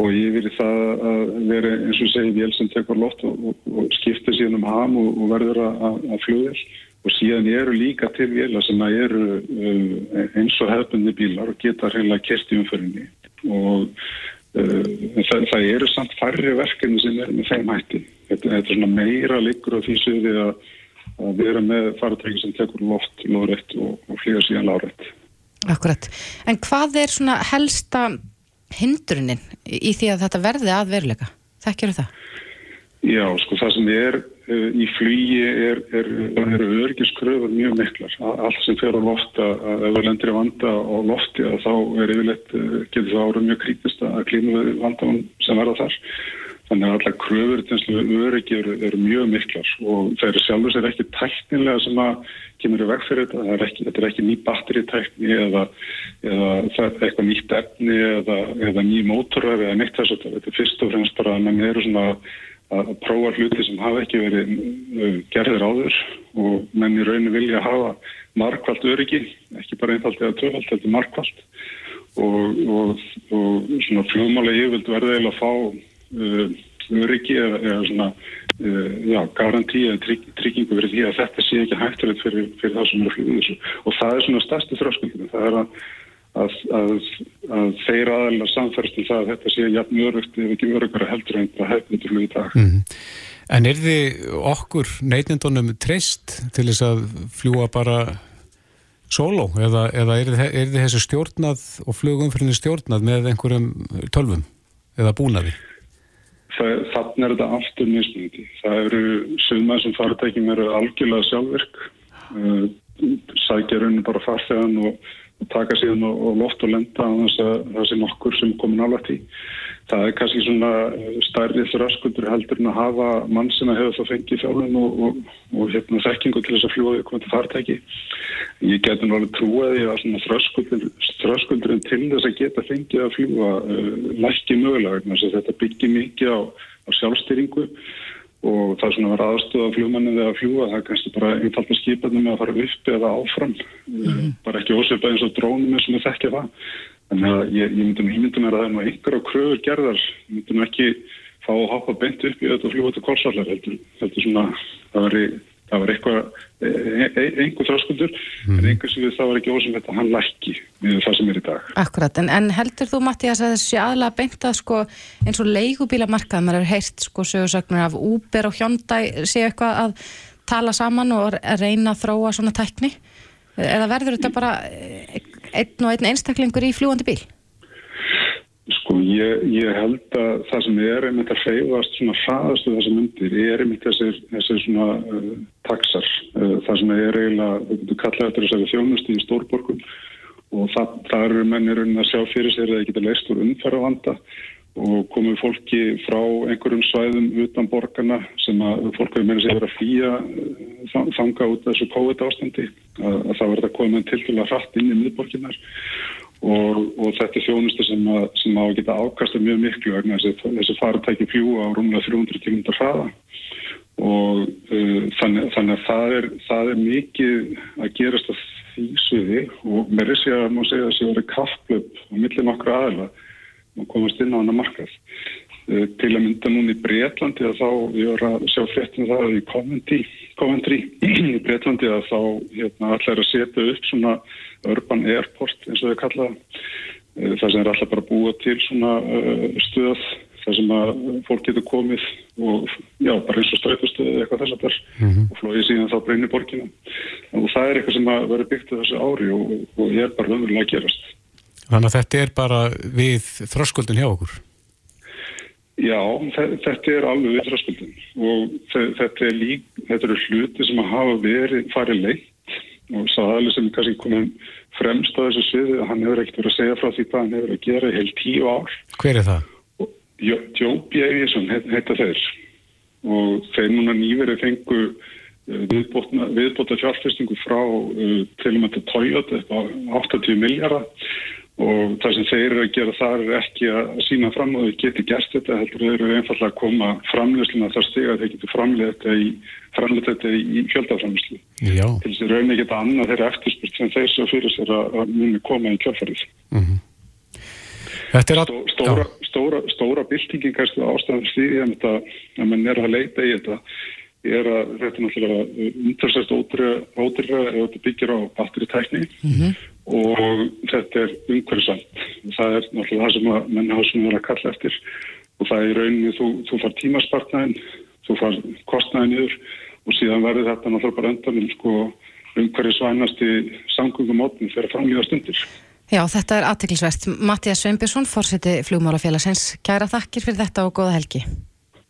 Og ég verið það að vera eins og segja vél sem tekur loft og, og, og skiptir síðan um ham og, og verður að, að- að flugvel og síðan eru líka til vélar sem að eru uh, eins og hefbundi bílar og geta reynilega kert í umförinni og uh, það, það eru samt færri verkefni sem eru með þeim hætti þetta, þetta er svona meira liggur á því sviði að, að vera með faratæki sem tekur loft lóðrætt og, og flýja síðan lárætt Akkurat. En hvað er svona helsta hindrunin í því að þetta verði að veruleika? Þekkjur það? Já, sko það sem er í flugi er, er, er örgiskröfur mjög miklar. Allt sem fer á loft að að ef við lendir í vanda á lofti þá er yfirleitt, uh, getur það ára mjög krítist að klíma vandan sem verða þar. Þannig að allar kröfur til öryggi eru, eru mjög miklar og það eru sjálfur sér ekki tæknilega sem að kemur í veg fyrir þetta. Það er ekki, þetta er ekki ný batteritækni eða, eða það er eitthvað nýtt efni eða, eða ný mótorar eða neitt þess að þetta er fyrst og fremst bara að menn eru svona að prófa hluti sem hafa ekki verið uh, gerðir áður og menn í rauninu vilja hafa markvalt öryggi, ekki bara einfalt eða töfald, þetta er markvalt og, og, og svona flugmála yfirvöld verða eiginlega að fá uh, öryggi eða, eða svona uh, já, garantí eða trygg, tryggingu fyrir því að þetta sé ekki hættilegt fyrir, fyrir það sem eru þessu. Og það er svona stærsti þröskuldinu, það er að, að, að, að þeir aðeins samferðst til það að þetta sé jafn örugt eða ekki örugur að heldur en það hefnir til í dag. Mm -hmm. En er þið okkur neytindunum treyst til þess að fljúa bara solo eða, eða er, þið þessu stjórnað og flugumfyrinni stjórnað með einhverjum tölvum eða búnaði? Þannig er þetta aftur mismunandi. Það eru sögmaður sem faratækjum eru algjörlega sjálfverk sækja rauninu bara farþegan og taka síðan og, og loft og lenda á þess að það sé nokkur sem komin álægt í það er kannski svona eh, stærri þröskuldur heldur en að hafa mann sem að hefur þá fengið þjálfum og, og, og hérna, þekkingu til þess að fljúa komið til fartæki. Ég geti alveg trúið að þröskuldur, þröskuldurinn til þess að geta fengið að fljúa uh, lækki mögulega. Þetta byggir mikið á, á sjálfstýringu og það er svona að vera aðstöða fljúmannið eða að fljúa, það er kannski bara einfalt að skipa þeim að fara upp eða áfram. Mm -hmm. Bara ekki ósefða eins og drónum sem er þekkja það. Þannig að ég, ég myndi mér að það er nú einhverja kröfur gerðar, nú ekki fá að hoppa beint upp í þetta og fljúa til korsallar, heldur, heldur svona, það var, það var eitthvað, e, e, einhver þráskuldur, mm. en einhvers við það var ekki ósum þetta, hann lækki með það sem er í dag. Akkurat, en, en heldur þú Mattias að þessi aðla beint að sko eins og leigubílamarkað, maður er heilt sko sögursögnur af Uber og Hyundai séu eitthvað að tala saman og reyna að þróa svona tækni? Eða verður þetta bara einn og einn einstaklingur í fljúandi bíl? Sko ég, ég held að það sem er einmitt að feyðast svona hraðastu þessum myndir er einmitt þessir, þessir svona uh, taxar. Uh, það sem er eiginlega, þú kallaði þetta þessari þjónusti í stórborgum og það, það eru mennir að sjá fyrir sér að það geta leist úr umferðavanda og komið fólki frá einhverjum svæðum utan borgarna sem að fólk hefur meina sér að fýja uh, þanga út þessu COVID ástandi að, að það verða komið til til að hratt inn í miðborginnar og, og þetta er þjónustu sem að, sem að geta ákasta mjög miklu vegna þessi, faratæki fjú á rúmlega 300 km hraða og uh, þannig, þannig að það er, það er mikið að gerast að því sviði og með rissi að má segja að það sé verið kaftlöp á millin okkar aðila og komast inn á hana markað. Uh, til að mynda núna í Breitlandi að þá, ég var að sjá fréttina það í Coventry, Coventry í Breitlandi að þá hérna, allar að setja upp svona urban airport eins og þau kallaða. Uh, það sem er alltaf bara búa til svona uh, stöð þar sem að fólk getur komið og já, bara eins og strætustöðu eða eitthvað þess að þar mm -hmm. og flóið síðan þá breynir borgina. Og það er eitthvað sem að vera byggt þessu ári og, og ég er bara öðrulega að gerast. Þannig að þetta er bara við þröskuldin hjá okkur? Já, þetta er alveg við þröskuldin og þetta, er lík, þetta eru hluti sem hafa verið farið leitt og saðalega sem kannski komum fremst á þessu sviði að hann hefur ekkert verið að segja frá því hvað hann hefur að gera heil tíu ár. Hver er það? Jóbi Eirísson heita þeir og þeir núna nýverið fengu uh, viðbóta fjárfestingu frá uh, til og með þetta Toyota upp á 80 miljardar og það sem þeir eru að gera þar er ekki að sína fram og þau geti gert þetta heldur þau eru einfallega að koma framleysluna þar stiga þau geti framleyð þetta í, fjöldaframleyslu til þess að raun ekki þetta annað þeirra eftirspurt sem þeir svo fyrir sér að, muni koma í kjöldfarið mm -hmm. Stó, stóra, stóra, stóra byltingin kannski ástæðan en þetta að mann er að leita í þetta er að þetta er náttúrulega umtalsast ódyrra ef þetta byggir á batteritækni mm -hmm. og þetta er umhverfisvænt. Það er náttúrulega það sem að mennhásum er að kalla eftir og það er rauninni, þú, þú far tímaspartnæðin, þú far kostnæðin yfir og síðan verður þetta náttúrulega bara endanum sko umhverfisvænasti samgöngumótni fyrir framlýða stundir. Já, þetta er aðtiklisvert. Mattias Sveinbjörnsson, fórseti flugmálafélagsins. Kæra þakkir fyrir þetta og góða helgi.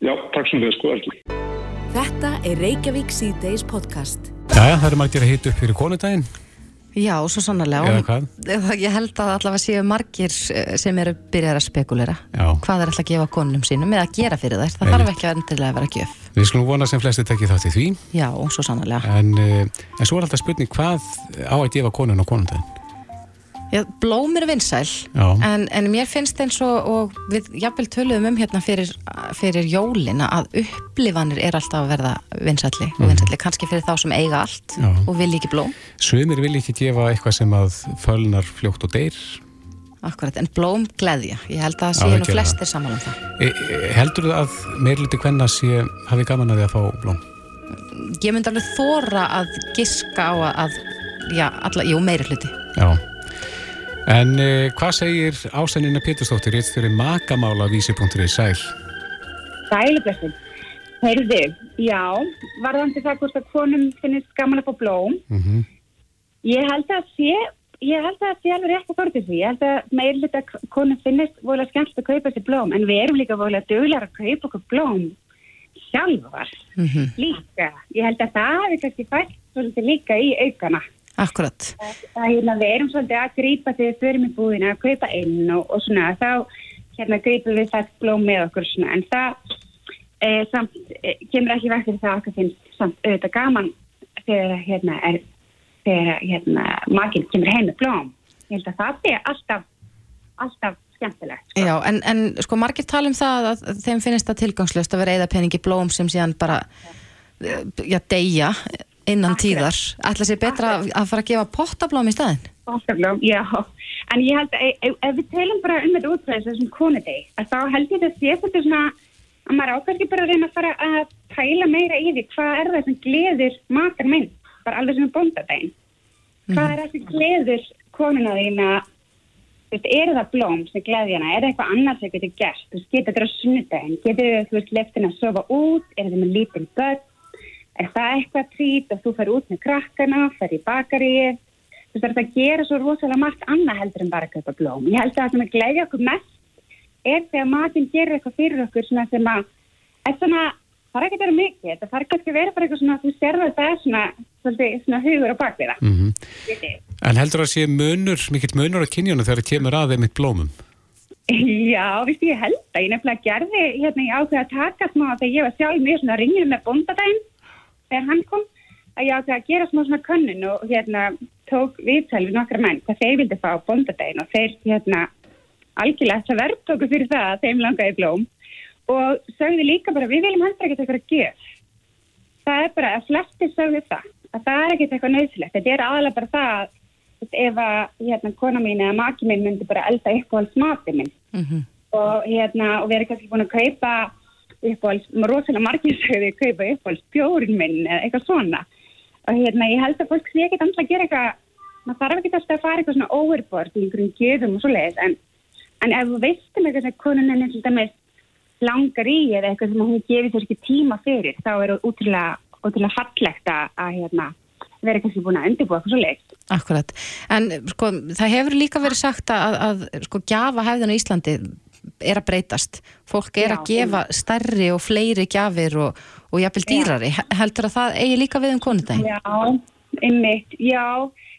Já, takk sem við, sko helgi. Þetta er Reykjavík C-Days podcast. Jæja, það eru margir að hita upp fyrir konudaginn. Já, svo sannarlega. Eða hvað? Ég held að allavega séu margir eh, sem eru byrjar að spekulera. Já. Hvað er alltaf að gefa konunum sínum eða að gera fyrir þær. Það Nei. þarf ekki að endilega að vera að gjöf. Við skulum vona sem flesti tekið þátt í því. Já, svo sannarlega. En, eh, en svo er alltaf spurning hvað á að gefa konun á konundaginn? Já, blóm er vinsæl en, en mér finnst eins og, og við jafnvel töluðum um hérna fyrir, fyrir jólina að upplifanir er alltaf að verða vinsælli mm. vinsælli kannski fyrir þá sem eiga allt Já. og vil ekki blóm Sumir vil ekki gefa eitthvað sem að fölnar fljótt og deyr Akkurat, en blóm gleðja, ég held að það sé nú flestir saman um það. E, e, heldur þú að meirliti hvenna sé hafi gaman að því að fá blóm? Ég myndi alveg þóra að giska á að, já, alla, jú, meiri hluti. Já. En e, hvað segir Ásanina Pétursdóttir eitt fyrir makamála vísi.ri sæl? Sælublessin. Heyrðu, já, varðandi það hvort að konum finnist gaman að fá blóm. Mm Ég held að sé, ég held að sé alveg rétt að fóra til því. Ég held að meir hluta konum finnist vola skemmt að kaupa sér blóm, en við erum líka vola duglar að kaupa okkur blóm sjálfar. Líka. Ég held að það hefur kannski fætt svolítið líka í aukana. Akkurat. Það er hérna, við erum svolítið að grípa þegar við förum í búðina að kaupa inn og, og svona, þá hérna grípum við það blóm með okkur svona, en það e, samt e, kemur ekki vekk fyrir það að okkur finnst samt auðvitað gaman þegar hérna er þegar hérna makinn kemur heim með blóm. Ég held að það sé alltaf, alltaf skemmtilegt. sko. Já, en, en sko margir tala um það að þeim finnst það tilgangslöst að vera eða peningi blóm sem síðan bara eh, já, deyja innan tíðar. Ætla sér betra að að fara að gefa pottablóm í staðin? Ástaflum, já. En ég held að ef, ef- ef við telum bara um þetta útræðis þessum konudeg, að þá held ég að sé svolítið svona að maður ákvæmst bara að reyna að fara að pæla meira í því hvað er það sem gleður makar minn, bara alveg sem er bóndadegin. Hvað er það sem gleður konuna þú veist, eru það blóm sem gleði hana, er það eitthvað annars sem getur gert, þú veist, getur þetta á sunnudaginn, getur þú veist, leftin að sofa út, er það með lítinn börn, er það eitthvað trít og þú fer út með krakkana, fer í bakarið, þú veist, það er að gera svo rosalega margt annað heldur en bara að kaupa blóm. Ég held að það sem að gleðja okkur mest er þegar matinn gerir eitthvað fyrir okkur svona sem að, svona, það er ekki að vera mikið, þetta þarf kannski að vera bara eitthvað svona, þú serðu þetta svona, svolítið, svona hugur á bakviða. Mm Mm. En heldur að sé munur, mikill munur á kynjónu þegar það kemur að þeim eitt blómum? Já, viðst ég held að ég nefnilega gerði hérna ég ákveði að taka smá þegar ég var sjálf mjög svona ringið með bóndadaginn þegar hann kom að ég ákveði að gera smá svona könnun og hérna tók viðtal við nokkra menn hvað þeir vildi fá á bóndadaginn og þeir hérna algjörlega það verðtóku fyrir það að þeim langaði blóm og sögðu líka bara við viljum heldur ekkert eitthvað að gera það er bara að flesti sögðu það að það er ekkert eitthvað nöðsilegt þetta er aðalega bara það ef að hérna kona mín eða maki mín myndi bara elda uppáhalds matið minn Mm og hérna og við erum kannski búin að kaupa uppáhalds, rosalega margir sögðu kaupa uppáhalds bjórin minn eða eitthvað svona og hérna ég held að fólk sé ekkert andla að gera eitthvað maður þarf ekki alltaf að fara eitthvað svona overboard í einhverjum gjöfum og svo leiðis en, en ef þú veistum eitthvað sem konun henni til dæmis langar í eða eitthvað sem hún gefið þér ekki tíma fyrir þá er það útrúlega, útrúlega fallegt að, að hérna, vera kannski búin að undirbúa eitthvað svo leiðis Akkurat. En sko, það hefur líka verið sagt að, að sko, gjafa hefðin á Íslandi er að breytast. Fólk er Já, að gefa stærri og fleiri gjafir og, og jafnvel dýrari. Heldur að það eigi líka við um konudaginn? Já, einmitt, já,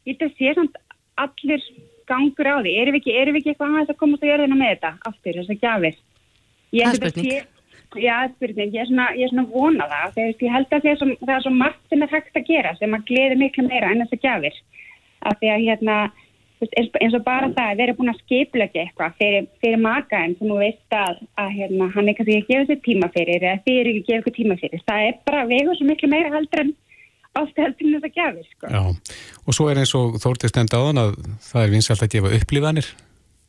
ég þetta sé samt allir gangur á því. Erum við ekki, erum við ekki eitthvað að komast að jörðina með þetta aftur, þess að gjafir? Ég held að sé- Já, spurning. Ég er svona, ég er svona vona það. Þegar ég held að það er, svo, margt sem er hægt að gera sem að gleði miklu meira en þess að gjafir. Af því að hérna, veist, eins, og bara það að vera búin að skiplega eitthvað fyrir, fyrir makaðin sem þú veist að, að hérna, hann er kannski ekki að gefa sér tíma fyrir eða þið eru ekki að gefa ykkur tíma fyrir. Það er bara vegur svo miklu meira heldur en ofta heldur en þess að gjafir, sko. Já. Og svo er eins og Þórtið stend áðan að það er vinsalt að gefa upplifanir.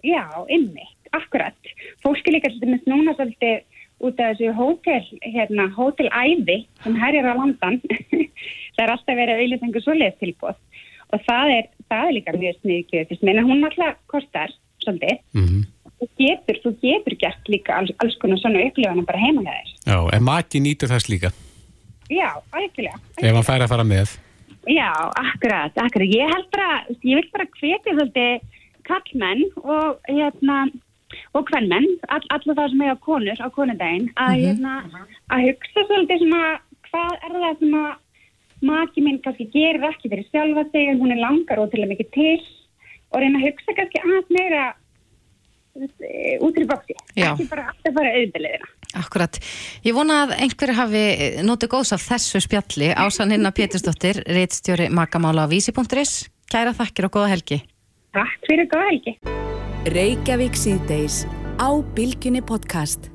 Já, einmitt, akkurat. Fólk er líka til dæmis núna svolítið út af þessu hótel, hérna, hótelæði sem herjar á landan. það er alltaf verið að auðvitað og það er, það er líka mjög sniðgjöð fyrst meina hún alltaf kostar svolítið. Mm Þú getur, þú getur gert líka alls, alls konar svona upplifana bara heima hjá þér. Já, en maki nýtur þess líka Já, algjörlega. ef hann fær að fara með. Já, akkurat, akkurat. Ég held bara, ég vil bara hvetja svolítið kallmenn og hérna og hvernmenn, all, allir það sem eiga konur á konudaginn, að hérna að hugsa svolítið sem að hvað er það sem að maki minn kannski gerir ekki fyrir sjálfa sig en hún er langar og til að mikið til og reyna að hugsa kannski aðeins meira eh, út í bóksi, ekki bara alltaf fara auðvitaðliðina. Akkurat. Ég vona að einhverju hafi notið góðs af þessu spjalli Ásanina Pétursdóttir, reitstjóri Magamála á vísi.is. Kæra þakkir og góða helgi. Takk fyrir góða helgi. Reykjavík síðdeis á Bilginni podcast.